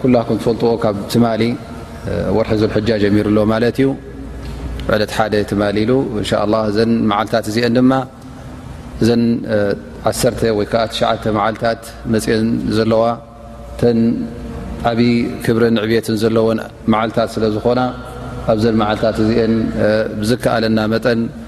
ኩላኩም ትፈልጥዎ ካብ ትማሊ ወርሒ ዙልሕጃ ጀሚሩ ኣሎ ማለት እዩ ዕለት ሓደ ትማሊ ኢሉ እንሻ ላ እዘን መዓልትታት እዚአን ድማ እዘን ዓሰርተ ወይ ከዓ ትሽዓተ መዓልትታት መፅኦን ዘለዋ ተን ዓብዪ ክብርን ዕብትን ዘለዎን መዓልትታት ስለ ዝኾና ኣብዘን መዓልትታት እዚአን ብዝከኣለና መጠን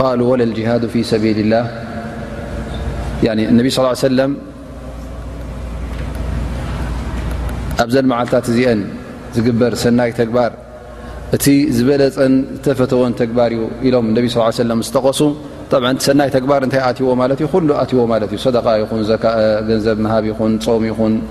ቃሉ ወለልጅሃዱ ፊ ሰቢል ላህ ነቢ ስ ሰለም ኣብዘን መዓልትታት እዚአን ዝግበር ሰናይ ተግባር እቲ ዝበለፀን ዝተፈተወን ተግባር እዩ ኢሎም ነቢ ስ ሰለ ዝጠቐሱ ሰናይ ተግባር እንታይ ኣትዎ ማለት እዩ ኩሉ ኣትዎ ማለት እዩ ሰደቃ ይኹን ገንዘብ ምሃብ ይኹን ፆም ይኹን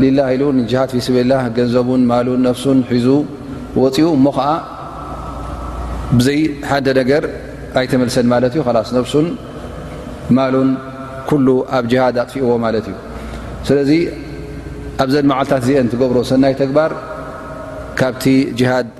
ሊላ ኢሉ ንጅሃድ ፊስብላ ገንዘቡን ማሉን ነፍሱን ሒዙ ወፅኡ እሞ ከዓ ብዘይ ሓደ ነገር ኣይተመልሰን ማለት እዩ ላስ ነፍሱን ማሉን ኩሉ ኣብ ጅሃድ ኣጥፊእዎ ማለት እዩ ስለዚ ኣብዘን መዓልታት እዚአን ትገብሮ ሰናይ ተግባር ካብቲ ጅሃድ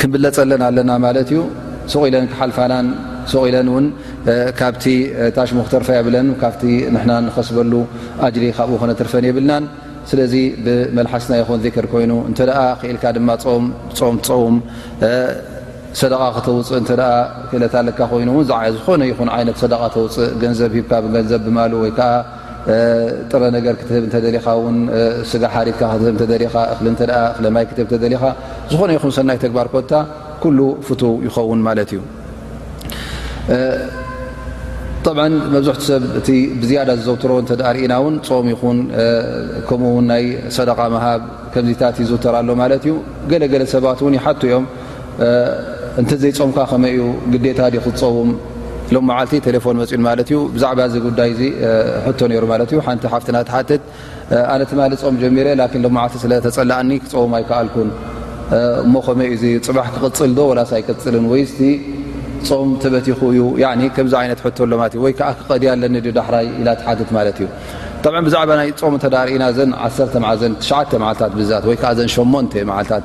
ክንብለጸለን ኣለና ማለት እዩ ሱቕ ኢለን ክሓልፋናን ሱቕ ኢለን እውን ካብቲ ታሽሙ ክትርፋ የብለን ካብቲ ንሕና ንኸስበሉ ኣጅሪ ካብኡ ክነትርፈን የብልናን ስለዚ ብመልሓስና ይኹን ዚክር ኮይኑ እንተ ክኢልካ ድማ ም ጾም ጸውም ሰደቓ ክተውፅእ እተ ክእለት ኣለካ ኮይኑውን ዝዓየ ዝኾነ ይኹን ዓይነት ሰደቓ ተውፅእ ገንዘብ ሂብካ ብገንዘብ ብማሉ ወይከዓ ጥረ ነገር ክትህብ እተደኻ ን ስጋ ሓሪድካ ክትህብ እተኻ እሊ እለ ማይ ክትህብ እተኻ ዝኾነ ይኹን ሰናይ ተግባር ኮታ ኩሉ ፍት ይኸውን ማለት እዩ ብ መብዝሕቲ ሰብ እቲ ብዝያዳ ዝዘውትሮ እተ ርእና ውን ፆም ይኹን ከምኡውን ናይ ሰደቃ ምሃብ ከምዚታት ይዝውተር ኣሎ ማለት እዩ ገለገለ ሰባት ውን ይሓቱ እዮም እንተዘይጾምካ ከመይ እዩ ግዴታ ዲ ክትፀውም ሎ መዓልቲ ቴሌፎን መፅ ማለት እዩ ብዛዕባ እዚ ጉዳይ ዚ ሕቶ ነይሩ ማለት እዩ ሓንቲ ሓፍትና ትሓትት ኣነ ትማሊ ፆም ጀሚረ ን ሎመዓልቲ ስለተፀላኣኒ ክፀውም ኣይከኣልኩን እሞ ከመይ እዩ እ ፅባሕ ክቕፅል ዶ ወላስ ኣይቅፅልን ወይ ስቲ ፆም ተበቲኹ እዩ ከምዚ ዓይነት ሕቶ ሎማት እዩ ወይ ከዓ ክቀድያ ኣለኒ ዩ ዳሕራይ ኢላ ትሓትት ማለት እዩ ብዛዕባ ናይ ፆም እተዳርእና ዘን ዓሰተ መዓዘን ትሽዓተ መዓልታት ብዛት ወይከዓ ዘን ሸሞንተ መዓልታት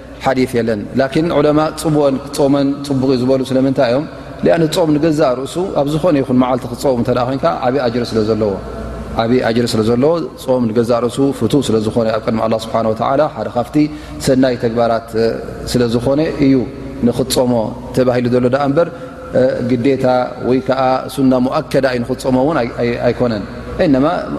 ሓዲት የለን ላኪን ዑለማ ፅቡኦን ክፀመን ፅቡቕ እዩ ዝበሉ ስለምንታይ እዮም ሊኣን ፆም ንገዛእ ርእሱ ኣብ ዝኾነ ይኹን መዓልቲ ክፀውም እተ ኮይንካ ዓብዪ ኣጅሪ ስለ ዘለዎ ዓብዪ ኣጅሪ ስለ ዘለዎ ፆም ንገዛእ ርእሱ ፍቱ ስለ ዝኾነ ኣብ ቅድሚ ኣላ ስብሓን ወተዓላ ሓደ ካብቲ ሰናይ ተግባራት ስለ ዝኾነ እዩ ንክትፀሞ ተባሂሉ ዘሎ ዳኣ እምበር ግዴታ ወይ ከዓ ሱና ሞኣከዳ እዩ ንክትፀሞ እውን ኣይኮነን እነማ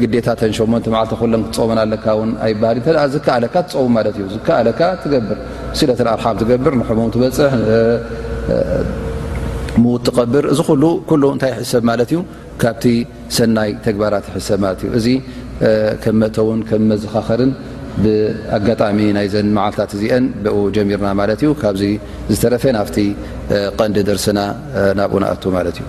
ግዴታ ተን ሸሞንቲ መዓልቲ ኩለን ክትፀመን ኣለካ ውን ኣይበሃል እ ተ ዝከኣለካ ትፀውም ማለት እዩ ዝከኣለካ ትገብር ሲለት ኣርሓም ትገብር ንሕሙም ትበፅሕ ምው ትቐብር እዚ ሉ ኩሉ እንታይ ይሕሰብ ማለት እዩ ካብቲ ሰናይ ተግባራት ይሕሰብ ማለት እዩ እዚ ከም መእተውን ከም መዘኻኸርን ብኣጋጣሚ ናይ ዘን መዓልታት እዚአን ብኡ ጀሚርና ማለት እዩ ካብዚ ዝተረፈ ናብቲ ቐንዲ ደርስና ናብኡ ንኣቱ ማለት እዩ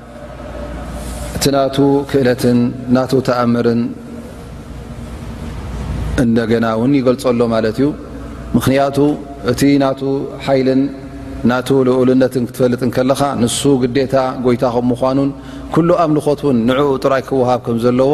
እቲ ናቱ ክእለትን ናቱ ተኣምርን እንደገና ውን ይገልፆ ኣሎ ማለት እዩ ምክንያቱ እቲ ናቱ ሓይልን ናቱ ልኡልነትን ክትፈልጥ ከለኻ ንሱ ግዴታ ጎይታ ከም ምኳኑን ኩሉ ኣምልኾት ውን ንኡ ጥራይ ክወሃብ ከም ዘለዎ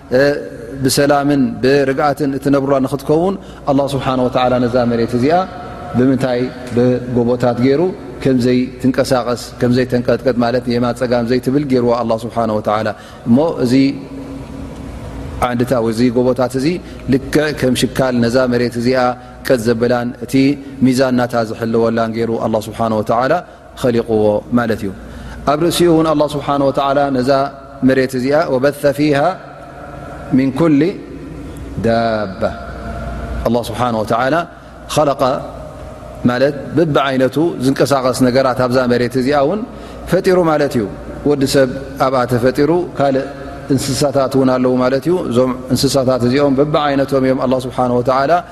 ብሰላምን ብርግኣትን እትነብሩላ ንክትከውን ኣላ ስብሓን ወላ ነዛ መሬት እዚኣ ብምንታይ ብጎቦታት ገይሩ ከምዘይትንቀሳቐስ ከምዘይተንቀጥቀጥ ማለት የማን ፀጋም ዘይትብል ገይርዋ ኣላ ስብሓን ወላ እሞ እዚ ዓንድታ ወይ እዚ ጎቦታት እዚ ልክዕ ከም ሽካል ነዛ መሬት እዚኣ ቀጥ ዘበላን እቲ ሚዛናታ ዝሕልወላን ገይሩ ኣላ ስብሓን ወላ ኸሊቕዎ ማለት እዩ ኣብ ርእሲኡ እውን ኣላ ስብሓን ወተላ ነዛ መሬት እዚኣ ወበተ ፊሃ ምን ኩል ዳባ ኣላ ስብሓን ወተላ ኸለቀ ማለት ብብ ዓይነቱ ዝንቀሳቐስ ነገራት ኣብዛ መሬት እዚኣ እውን ፈጢሩ ማለት እዩ ወዲ ሰብ ኣብኣ ተፈጢሩ ካልእ እንስሳታት እውን ኣለዉ ማለት እዩ እዞም እንስሳታት እዚኦም ብብ ዓይነቶም እዮም ኣላ ስብሓን ወተላ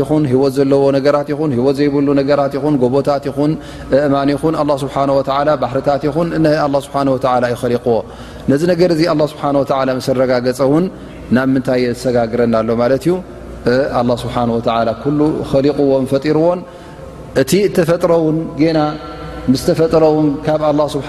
ይኹን ህወት ዘለዎ ነገራት ይኹን ህወት ዘይብሉ ነገራት ይኹን ጎቦታት ይኹን እማን ይኹን ኣ ስብሓ ባሕርታት ይኹን ስብሓ ዩ ኸሊቕዎ ነዚ ነገር እዚ ኣ ስብሓ ምስ ኣረጋገፀ እውን ናብ ምንታይ እየ ዝሰጋግረና ኣሎ ማለት እዩ ኣ ስብሓ ኩሉ ኸሊቕዎን ፈጢርዎን እቲ እተፈጥረውን ጌና ምስ ተፈጥረውን ካብ ኣ ስብሓ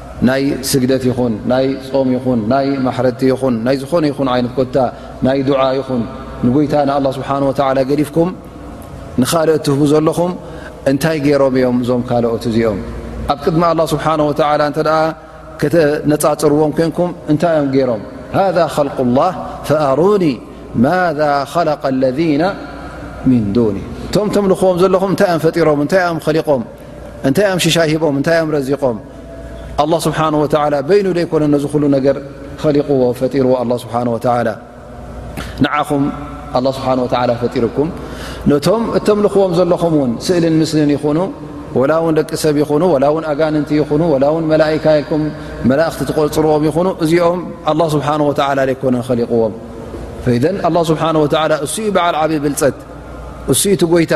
ናይ ስግደት ይኹን ናይ ጾም ይኹን ናይ ማሕረድቲ ይኹን ናይ ዝኾነ ይኹን ዓይነት ኮታ ናይ ዱዓ ይኹን ንጎይታ ንኣላ ስብሓን ወተላ ገዲፍኩም ንኻልኦ እትህቡ ዘለኹም እንታይ ገይሮም እዮም እዞም ካልኦት እዚኦም ኣብ ቅድሚ ኣላ ስብሓን ወተላ እንተ ከተነፃፅርዎም ኮንኩም እንታይ እዮም ገይሮም ሃذ ኸልق ላህ ፈኣሩኒ ማذ ኸለق ለذነ ምን ዱኒ እቶም ተምልኽዎም ዘለኹም እንታይ እዮም ፈጢሮም እንታይ እዮም ኸሊቆም እንታይ እዮም ሽሻይ ሂቦም እንታይ እዮም ረዚቆም ኣላ ስብሓን ወተላ በይኑ ደይኮነ ነዚ ኩሉ ነገር ኸሊቕዎ ፈጢርዎ ኣላ ስብሓን ወተላ ንዓኹም ኣላ ስብሓን ወተላ ፈጢርኩም ነቶም እተምልኽዎም ዘለኹም እውን ስእልን ምስልን ይኹኑ ወላ እውን ደቂ ሰብ ይኹኑ ወላ እውን ኣጋንንቲ ይኹኑ ወላ እውን መላእካ ኢልኩም መላእኽቲ ትቆፅርዎም ይኹኑ እዚኦም ኣላ ስብሓን ወተላ ደይኮነ ኸሊቕዎም ፈኢዘን ኣላ ስብሓን ወተላ እሱኡ በዓል ዓብዪ ብልፀት እሱኡ እቲ ጎይታ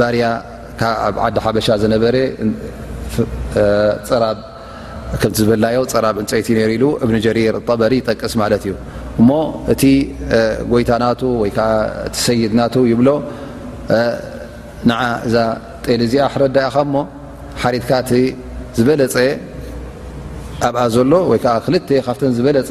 ባርያ ኣብ ዓዲ ሓበሻ ዝነበረ ፀራብ ከምቲ ዝበልናዮ ፀራብ ዕንፀይቲ ነይሩ ኢሉ እብኒ ጀሪር ጠበሪ ይጠቅስ ማለት እዩ እሞ እቲ ጎይታ ናቱ ወይ ከዓ እቲ ሰይድ ናቱ ይብሎ ንዓ እዛ ጤል እዚኣ ሕረዳ ኢኻ እሞ ሓሪድካ እቲ ዝበለፀ ኣብኣ ዘሎ ወይከዓ ክልተ ካብተን ዝበለፃ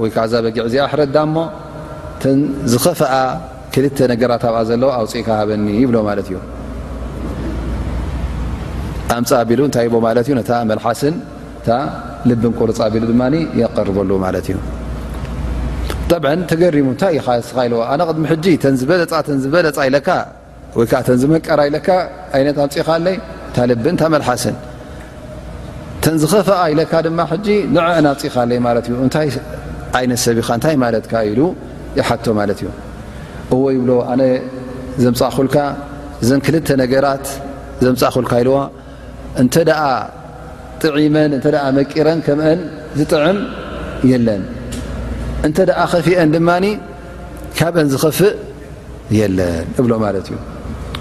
ወይ ከኣ እዛ በጊዕ እዚኣ ኣሕረዳ እሞ እተን ዝኸፈኣ ክልተ ነገራት ኣብኣ ዘለዋ ኣውፅእካ ሃበኒ ይብሎ ማለት እዩ ኣምፃ ቢሉ እንታይ ቦ ማለት እዩ ነታ መልሓስን እታ ልብን ቁርፃ ቢሉ ድማ የቀርበሉ ማለት እዩ ጠብዐን ተገሪሙ እንታይ ኢኻ ስኻ ኢልዎ ኣነ ቅድሚ ሕጂ ተን ዝበለፃ ተን ዝበለፃ ኢለካ ወይ ከዓ ተን ዝመቀራ ኢለካ ኣይነት ኣምፂኻለይ እታ ልብን እታ መልሓስን ተን ዝኸፈኣ ኢለካ ድማ ሕጂ ንዐን ኣምፂኻለይ ማለት እዩ እንታይ ዓይነት ሰብ ኢኻ እንታይ ማለትካ ኢሉ ይሓቶ ማለት እዩ እዎ ይብሎ ኣነ ዘምፃእኹልካ እዘን ክልተ ነገራት ዘምፃእኹልካ ኢልዋ እንተ ጥዒመን እተ መቂረን ከምአን ዝጥዕም የለን እንተ ከፊአን ድማ ካበን ዝኸፍእ የለን እብሎ ማለት እዩ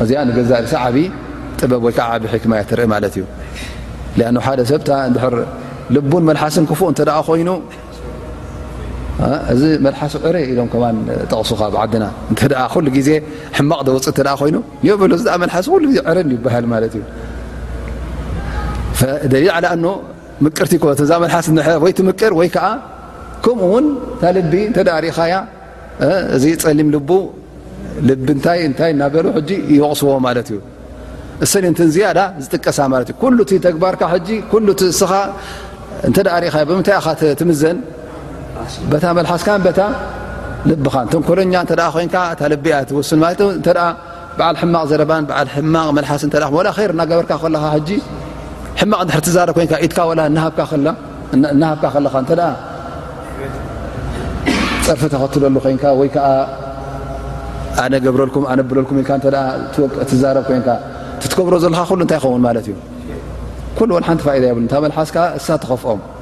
እዚኣ ንገዛእ ርእሲ ዓብ ጥበብ ወይከዓ ዓብ ሕክማ እያ ትርኢ ማለት እዩ ኣን ሓደ ሰብታ እንድሕር ልቡን መልሓስን ክፉእ እንተ ደኣ ኮይኑ እዚ መልሓሱ ዕረ ኢሎም ከማ ጠቕሱኻ ብ ዓድና እንተ ኩሉ ግዜ ሕማቕ ደወፅ እተ ኮይኑ የበሎ እዚ መልሓሱ ኩሉ ግዜ ዕረን ይበሃል ማለት እዩ ደሊል ዓላ ኣኖ ምቅርቲ እኮ እዛ መልሓስ ንሐ ወይ ትምቅር ወይ ከዓ ከምኡ ውን እታ ልቢ ተዳሪኻያ እዚ ፀሊም ልቡ ልቢ እንታይ እንታይ እናበሉ ሕጂ ይወቕስዎ ማለት እዩ እሰን እንትን ዝያዳ ዝጥቀሳ ማለት እዩ ኩሉ እቲ ተግባርካ ሕጂ ኩሉ እቲ እስኻ እንተ ሪኻ ብምንታይ ኢኻ ትምዘን በታ መልሓስካን በታ ልብኻን ተንኮለኛ እተ ኮይንካ እታ ልቢ እያ ትውስን ማለት እተ በዓል ሕማቕ ዘረባን በዓል ሕማቕ መልሓስ እተ ወላ ር እናገበርካ ከለኻ ሕጂ ሕማቕ ድሕር ትዛረ ኮይንካ ኢትካ ወላ እናሃብካ ከለኻ እተ ፀርፊ ተኸትለሉ ኮይንካ ወይ ከዓ ኣነ ገብረልኩም ኣነብለልኩም ኢልካ እተ ትዛረብ ኮይንካ ትትገብሮ ዘለካ ኩሉ እንታይ ይኸውን ማለት እዩ ኩሉ ወን ሓንቲ ፋኢዳ የብሉ እታ መልሓስካ እሳ ትኸፍኦም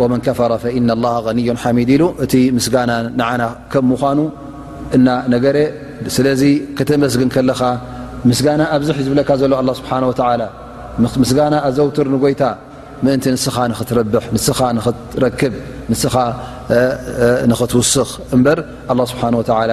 ወመን ከፈረ ፈኢነ ላሃ ገኒዩ ሓሚድ ኢሉ እቲ ምስጋና ንዓና ከም ምዃኑ እና ነገረ ስለዚ ከተመስግን ከለኻ ምስጋና ኣብዚሕ ዝብለካ ዘሎ ኣላ ስብሓን ወተላ ምስጋና ኣዘውትር ንጎይታ ምእንቲ ንስኻ ንኽትረብሕ ንስኻ ንኽትረክብ ንስኻ ንኽትውስኽ እምበር ኣላ ስብሓን ወተላ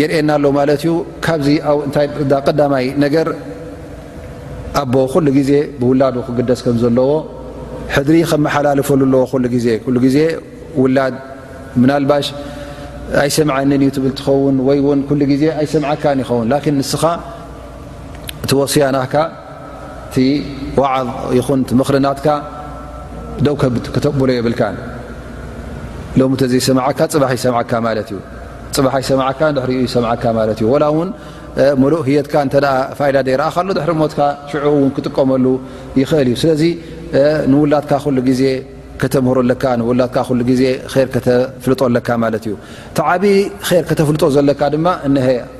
የርእየና ኣሎ ማለት እዩ ካብዚ ቀዳማይ ነገር ኣቦ ኩሉ ግዜ ብውላዱ ክግደስ ከም ዘለዎ ሕድሪ ከመሓላልፈሉ ኣለዎ ኩሉ ግዜ ኩሉ ግዜ ውላድ ምናልባሽ ኣይሰምዐንን እዩ ትብል ትኸውን ወይ ውን ኩሉ ግዜ ኣይሰምዐካን ይኸውን ላኪን ንስኻ እቲ ወስያ ናካ እቲ ዋዓዝ ይኹን እቲ ምኽሪ ናትካ ደው ከተቕብሎ የብልካን ሎሚ ተዘይሰማዓካ ፅባሕ ይሰምዓካ ማለት እዩ ፅባሕ ኣይሰማዓካ ድሕሪኡ ይሰምዓካ ማለት እዩ ወላ እውን ሙሉእ ህየትካ እተ ፋይዳ ዘይረኣኻሉ ድሕሪ ሞትካ ሽዑ እውን ክጥቀመሉ ይኽእል እዩ ስለዚ ንውላድካ ኩሉ ግዜ ከተምህሮ ኣለካ ንውላድካ ኩሉ ግዜ ር ከተፍልጦ ኣለካ ማለት እዩ እቲ ዓብዪ ር ከተፍልጦ ዘለካ ድማ እሀ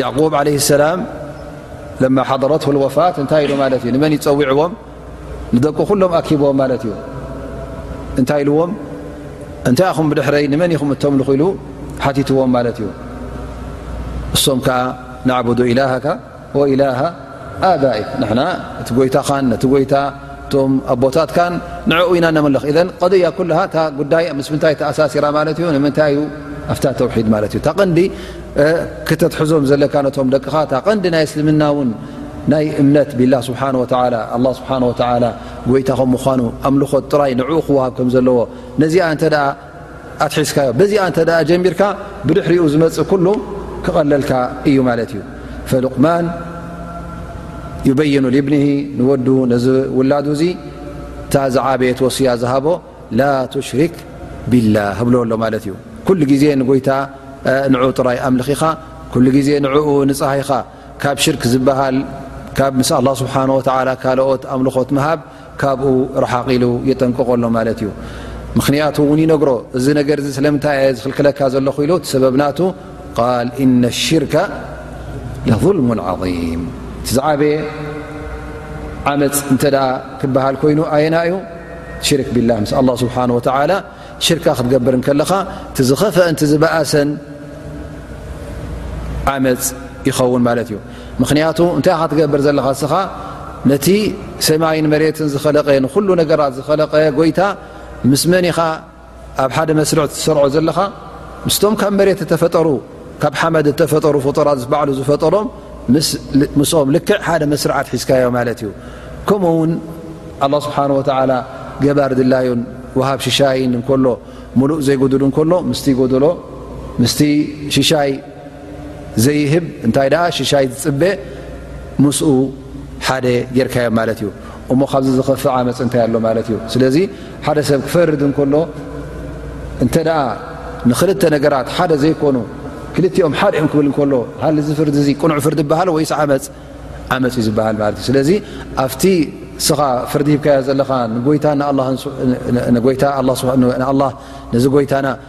ያዕቁብ ዓለ ሰላም ለማ ሓደረት ወፋት እንታይ ኢሉ ማለት እዩ ንመን ይፀዊዕዎም ንደቂ ኩሎም ኣኪቦዎም ማለት እዩ እንታይ ኢልዎም እንታይ ኹም ብድሕረይ ንመን ኢኹም እተምልኹ ኢሉ ሓቲትዎም ማለት እዩ እሶም ከዓ ናዕቡዱ ኢላሃካ ወኢላሃ ኣባይክ ንሕና እቲ ጎይታኻን ነቲ ጎይታ እቶም ኣቦታትካን ንዕኡ ኢና ነምልኽ እዘ ቐድያ ኩልሃ እታ ጉዳይ ምስ ምንታይ ተኣሳሲራ ማለት እዩ ንምንታይ እዩ ኣብታ ተውሒድ ማለት እዩ እታ ቐንዲ ክተትሕዞም ዘለካ ነቶም ደቅኻ እታ ቐንዲ ናይ እስልምና እውን ናይ እምነት ቢላ ስብሓን ወተላ ኣላ ስብሓን ወተላ ጎይታኹም ምኳኑ ኣምልኾት ጥራይ ንዕኡ ክወሃብ ከም ዘለዎ ነዚኣ እንተ ኣትሒዝካዮ በዚኣ እተ ጀሚርካ ብድሕሪኡ ዝመፅእ ኩሉ ክቐለልካ እዩ ማለት እዩ ፈሉቅማን ይበይኑ ልብኒ ንወዱ ነዚ ውላዱ እዙ እታ ዝዓበየት ወስያ ዝሃቦ ላ ትሽሪክ ቢላ ህብሎ ኣሎ ማለት እዩ ኩሉ ግዜ ንጎይታ ንዑ ጥራይ ኣምልኺኻ ኩሉ ግዜ ንዕኡ ንፀሃይኻ ካብ ሽርክ ዝበሃል ካብ ምስ ኣላ ስብሓን ወተላ ካልኦት ኣምልኾት ምሃብ ካብኡ ረሓቕ ኢሉ የጠንቅቆ ኣሎ ማለት እዩ ምኽንያቱ እውን ይነግሮ እዚ ነገር እዚ ስለምንታይ እየ ዝኽልክለካ ዘለኹ ኢሉ እቲ ሰበብ ናቱ ቃል እነ ሽርከ ለظልሙ ዓظም እቲ ዝዓበየ ዓመፅ እንተ ክበሃል ኮይኑ ኣየና እዩ ሽርክ ቢላ ምስ ኣላ ስብሓን ወተላ ሽርካ ክትገብር እንከለኻ እቲ ዝኸፈአንቲ ዝበእሰን ዓመፅ ይኸውን ማለት እዩ ምኽንያቱ እንታይ ኢኻ ትገብር ዘለኻ እስኻ ነቲ ሰማይን መሬትን ዝኸለቀ ንኩሉ ነገራት ዝኸለቀ ጎይታ ምስ መን ኢኻ ኣብ ሓደ መስርዕ ትሰርዖ ዘለኻ ምስቶም ካብ መሬት እተፈጠሩ ካብ ሓመድ እተፈጠሩ ፍጡራት ዝባዕሉ ዝፈጠሮም ምስኦም ልክዕ ሓደ መስርዓት ሒዝካዮ ማለት እዩ ከምኡ ውን ኣላ ስብሓን ወተላ ገባር ድላዩን ውሃብ ሽሻይን እንከሎ ሙሉእ ዘይጉዱል እንከሎ ምስ ጎደሎ ምስ ሽሻይ ዘይህብ እንታይ ደኣ ሽሻይ ዝፅበ ምስኡ ሓደ ጌርካዮ ማለት እዩ እሞ ካብዚ ዝኸፍእ ዓመፅ እንታይ ኣሎ ማለት እዩ ስለዚ ሓደ ሰብ ክፈርድ እንከሎ እንተ ደኣ ንክልተ ነገራት ሓደ ዘይኮኑ ክልቲኦም ሓደ እዮም ክብል እንከሎ ሃሊ እዚ ፍርዲ እዚ ቅኑዕ ፍርዲ ይበሃል ወይስ ዓመፅ ዓመፅ እዩ ዝበሃል ማለት እዩ ስለዚ ኣብቲ እስኻ ፍርዲ ሂብካዮ ዘለኻ ንጎይታ ንኣላ ንጎይታ ንኣላ ነዚ ጎይታና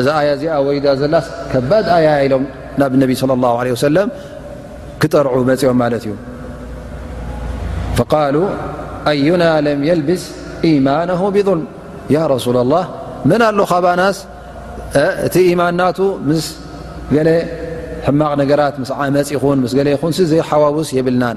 እዛ ኣያ እዚኣ ወሪዳ ዘላስ ከባድ ኣያ እያ ኢሎም ናብ ነቢ صለ ላه ለ ወሰለም ክጠርዑ መፅኦም ማለት እዩ ፈቃሉ ኣዩና ለም የልብስ ኢማነሁ ብظልም ያ ረሱላ ላህ መን ኣሎ ካባናስ እቲ ኢማን ናቱ ምስ ገለ ሕማቕ ነገራት ምስ ዓመፅ ይኹን ምስ ገለ ይኹን ሲ ዘይሓዋውስ የብልናን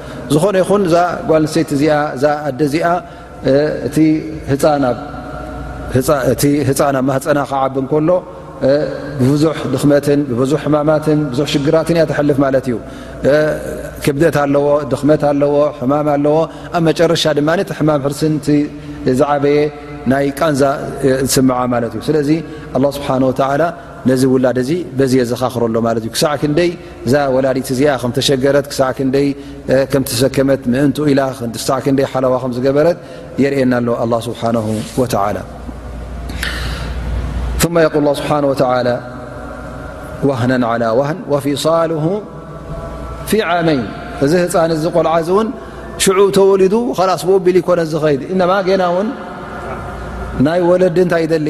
ዝኾነ ይኹን እዛ ጓል ንሰይቲ እዚኣ እዛ ኣደ እዚኣ እቲ ህፃን ኣብ ማህፀና ክዓቢ ከሎ ብብዙሕ ድኽመትን ብብዙሕ ሕማማትን ብዙሕ ሽግራትን እያ ትሐልፍ ማለት እዩ ክብደት ኣለዎ ድኽመት ኣለዎ ሕማም ኣለዎ ኣብ መጨረሻ ድማ እቲ ሕማም ሕርስን ዝዓበየ ናይ ቃንዛ ዝስምዓ ማለት እዩ ስለዚ ኣላ ስብሓን ወተዓላ ነዚ ውላድ እዚ በዚ የዘኻኽረሎ ማለት እዩ ክሳዕ ክንደይ እዛ ወላዲት እዚኣ ከም ተሸገረት ክሳዕ ክንደይ ከም ተሰከመት ምእንቱ ኢላ ክሳዕ ክንደይ ሓለዋ ከም ዝገበረት የርእየና ኣሎ ኣላ ስብሓን ወተላ ثመ የቁል ላ ስብሓን ወተላ ዋህና ዓላ ዋህን ወፊሳል ፊ ዓመይን እዚ ህፃን እዚ ቆልዓ እዚ እውን ሽዑ ተወሊዱ ላስ ብቢል ይኮነ ዝኸይድ እነማ ገና እውን ናይ ወለዲ እንታይ ይደሊ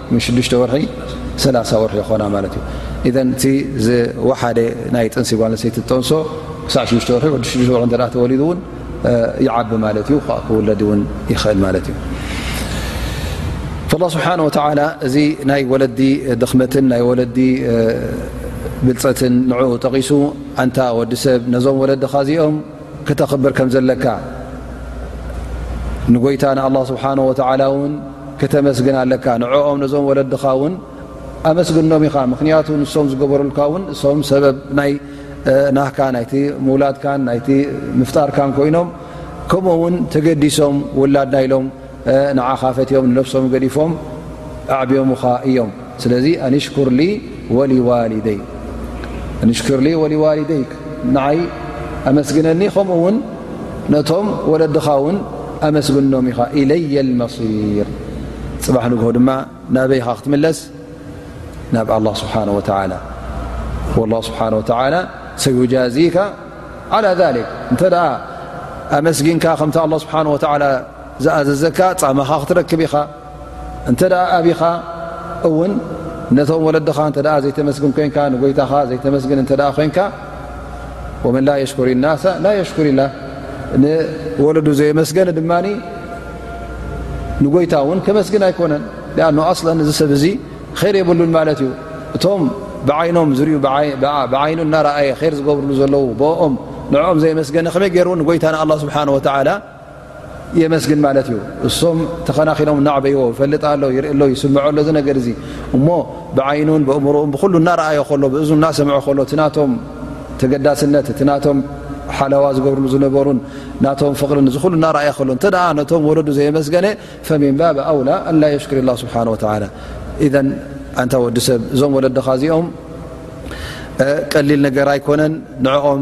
ሽዱሽተ ወርሒ ሰላሳ ወርሒ ይኾና ማለት እዩ እዘን እቲ ዝወሓደ ናይ ጥንሲ ጓልሰይቲ ጠንሶ ክሳዕ ሽዱሽተ ወርሒ ወዲ ሽዱሽተ ወርሒ እተ ተወሊዱ እውን ይዓቢ ማለት እዩ ዓ ክውለድ እውን ይኽእል ማለት እዩ ላ ስብሓን ወተላ እዚ ናይ ወለዲ ድኽመትን ናይ ወለዲ ብልፀትን ንዕኡ ጠቒሱ ኣንታ ወዲ ሰብ ነዞም ወለድኻ እዚኦም ክተኽብር ከም ዘለካ ንጎይታ ንኣላ ስብሓን ወተዓላ እውን ክተመስግን ኣለካ ንዕኦም ነዞም ወለድኻ እውን ኣመስግኖም ኢኻ ምክንያቱ ንሶም ዝገበሩልካ እውን እሶም ሰበብ ናይ ናካ ናይቲ ምውላድካን ናይቲ ምፍጣርካን ኮይኖም ከምኡ ውን ተገዲሶም ውላድና ኢሎም ንዓኻ ፈትዮም ንነብሶም ገዲፎም ኣዕብዮምኻ እዮም ስለዚ ኣንሽኩር ወሊዋልደይ ንዓይ ኣመስግነኒ ከምኡ ውን ነቶም ወለድኻ ውን ኣመስግኖም ኢኻ ኢለየ መሲር ፅባሕ ንግሆ ድማ ናበይ ኻ ክትምለስ ናብ ኣላ ስብሓን ወተላ ላ ስብሓን ወተላ ሰዩጃዚካ ዓላ ሊክ እንተ ኣመስጊንካ ከምቲ ኣላ ስብሓን ወላ ዝኣዘዘካ ጻማኻ ክትረክብ ኢኻ እንተ ኣቢኻ እውን ነቶም ወለድኻ እተ ዘይተመስግን ኮንካ ንጎይታኻ ዘይተመስግን እተ ኮንካ ወመን ላ የሽኩሪ ናሳ ላ የሽኩሪ ላ ንወለዱ ዘየመስገኒ ድማ ንጎይታ እውን ከመስግን ኣይኮነን ኣን ኣስለ እዚ ሰብ እዚ ር የብሉን ማለት እዩ እቶም ብዓይኖም ዝርዩ ብዓይኑ እናረኣየ ር ዝገብርሉ ዘለዉ ብኦም ንኦም ዘየመስገኒ ከመይ ገይሩ ንጎይታ ንኣ ስብሓን ወተላ የመስግን ማለት እዩ እሶም ተኸናኺኖም ናዕበይዎ ይፈልጥ ኣሎ ይርኢ ኣሎ ይስምዖ ኣሎ ዚ ነገር እዚ እሞ ብዓይኑን ብእምርኡን ብኩሉ እናረኣዮ ከሎ ብእዙ እናሰምዐ ከሎ እቲ ናቶም ተገዳስነት እቲ ናቶም ሓለዋ ዝገብርሉ ዝነበሩን ናቶም ፍቕርን እዚ ኩሉ እናረኣየ ከሎ እንተ ነቶም ወለዱ ዘየመስገነ ፈሚንባብ ኣውላ ኣላ የሽክር ላ ስብሓን ወተላ እዘን ኣንታ ወዲ ሰብ እዞም ወለድኻ እዚኦም ቀሊል ነገር ኣይኮነን ንኦም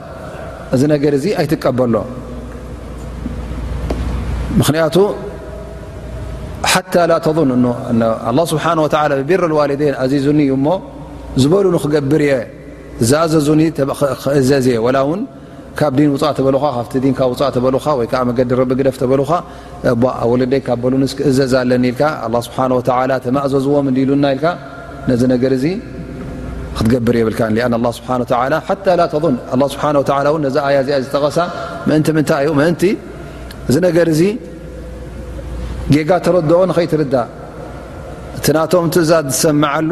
እዚ ነገር እዚ ኣይትቀበሎ ምክንያቱ ሓታ ላ ተظን እ ኣላ ስብሓን ወላ ብቢር ልዋልደይን ኣዚዙኒ እዩ እሞ ዝበሉ ንክገብር እየ ዝኣዘዙኒ ክእዘዝ እየ ወላ እውን ካብ ዲን ውፃእ ተበሉካ ካብቲ ዲንካ ውፃእ ተበሉካ ወይከዓ መገዲ ረቢ ግደፍ ተበሉካ እባ ወለደይ ካብ በሉኒ እስኪ እዘዝ ኣለኒ ኢልካ ኣላ ስብሓን ወተላ ተማእዘዝዎም እንዲ ኢሉና ኢልካ ነዚ ነገር እዚ ክትገብር የብልካ ኣን ላ ስብሓ ላ ሓታ ላ ተን ኣ ስብሓ ላ እውን ነዚ ኣያ እዚኣ ዝጠቐሳ ምእንቲ ምንታይ እዩ ምእንቲ እዚ ነገር እዚ ጌጋ ተረድኦ ንኸይትርዳእ እቲ ናቶም ትእዛዝ ዝሰምዓሉ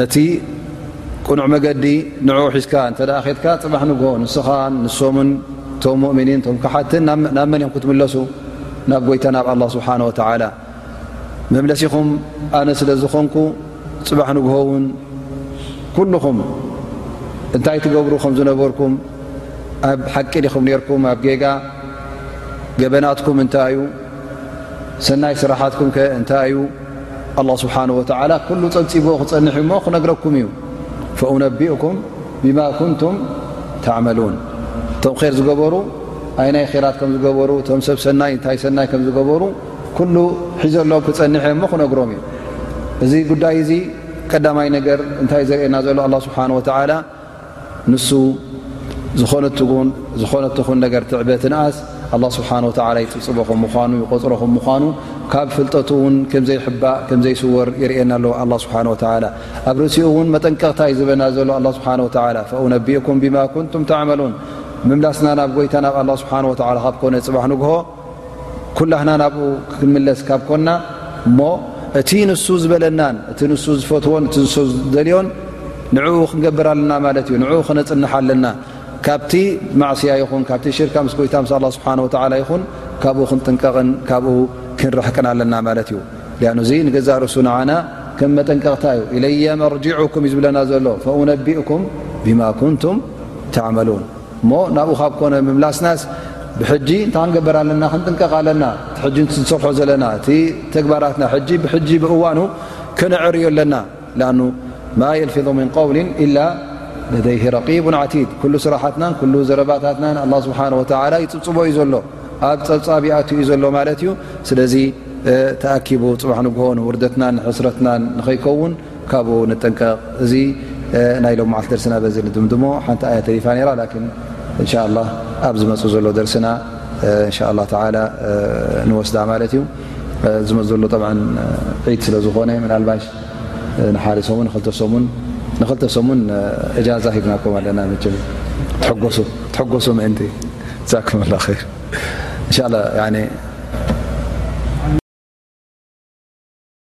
ነቲ ቅኑዕ መገዲ ንኡ ሒዝካ እተ ከትካ ፅባሕ ንግ ንስኻ ንሶምን ቶም ሙእምኒን ቶም ክሓትን ናብ መን እዮም ክትምለሱ ናብ ጎይታ ናብ ኣላ ስብሓን ወተላ መምለሲኹም ኣነ ስለ ዝኾንኩ ፅባሕ ንግሆ ውን ኩልኹም እንታይ ትገብሩ ከም ዝነበርኩም ኣብ ሓቂ ዲኹም ነርኩም ኣብ ጌጋ ገበናትኩም እንታይ እዩ ሰናይ ስራሓትኩም ከ እንታይ እዩ ኣላ ስብሓን ወተላ ኩሉ ፀብፂብዎ ክፀንሕ እዩሞ ክነግረኩም እዩ ፈኡነቢኡኩም ብማ ኩንቱም ተዕመሉን እቶም ር ዝገበሩ ኣይ ናይ ራት ከም ዝገበሩ እቶም ሰብ ሰናይ እንታይ ሰናይ ከም ዝገበሩ ኩሉ ሒዘሎም ክፀንሐ እሞ ክነግሮም እዩ እዚ ጉዳይ እዚ ቀዳማይ ነገር እንታይ ዘርእየና ዘሎ ኣላ ስብሓን ወተላ ንሱ ዝኾነት ትኹን ነገር ትዕበ ትንኣስ ኣላህ ስብሓን ወተዓላ ይፅብፅቦ ከም ምኳኑ ይቆፅሮ ከም ምኳኑ ካብ ፍልጠቱ እውን ከምዘይሕባእ ከምዘይስወር ይርእየና ኣለዎ ኣላ ስብሓን ወተዓላ ኣብ ርእሲኡ እውን መጠንቀቕታ እዩ ዝበና ዘሎ ኣላ ስብሓን ወተዓላ ፈኡነቢእኩም ብማ ኩንቱም ተዕመሉን ምምላስና ናብ ጎይታ ናብ ኣላ ስብሓን ወተዓላ ካብ ኮነ ፅባሕ ንግሆ ኩላህና ናብኡ ክንምለስ ካብ ኮና እሞ እቲ ንሱ ዝበለናን እቲ ንሱ ዝፈትዎን እቲ ንሱ ዝደልዮን ንዕኡ ክንገብር ኣለና ማለት እዩ ንኡ ክነፅንሕ ኣለና ካብቲ ማዕስያ ይኹን ካብቲ ሽርካ ምስ ጎይታ ምስ ኣላ ስብሓን ወተላ ይኹን ካብኡ ክንጥንቀቕን ካብኡ ክንርሕቅን ኣለና ማለት እዩ ሊኣኑ እዙ ንገዛ ርእሱ ንዓና ከም መጠንቀቕታ እዩ ኢለየ መርጅዕኩም እዩ ዝብለና ዘሎ ፈኡነቢእኩም ብማ ኩንቱም ተዕመሉን እሞ ናብኡ ካብ ኮነ ምምላስናስ ብሕጂ እንታይ ክንገበር ኣለና ክንጥንቀቕ ኣለና እቲ ሕጂ ንሰርሖ ዘለና እቲ ተግባራትና ሕጂ ብሕጂ ብእዋኑ ከነዕርዮ ኣለና ኣ ማ የልፊظ ምን قውል ኢላ ለደይህ ረቂቡ ዓቲድ ኩሉ ስራሓትና ኩሉ ዘረባታትና ኣላ ስብሓን ወተላ ይፅብፅቦ እዩ ዘሎ ኣብ ፀብፃብ ይኣት እዩ ዘሎ ማለት እዩ ስለዚ ተኣኪቡ ፅባሕ ንግሆ ንውርደትናን ንሕስረትናን ንኸይከውን ካብኡ ንጠንቀቕ እዚ ናይ ሎም መዓልቲ ደርስና በዚ ንድምድሞ ሓንቲ ኣያ ተሪፋ ነራ ላኪን እንሻ ላ ኣብ ዝመፅ ዘሎ ደርስና እንሻ ላ ተላ ንወስዳ ማለት እዩ ዝመፅ ዘሎ ጠብ ዒድ ስለ ዝኾነ ምናልባሽ ንሓደ ሰሙን ንክልተ ሰሙን ንክልተ ሰሙን እጃዛ ሂብናኩም ኣለና መቸም ትሐጎሱ ትሐጎሱ ምእንቲ ዛኩም ላ ር እንሻ ላ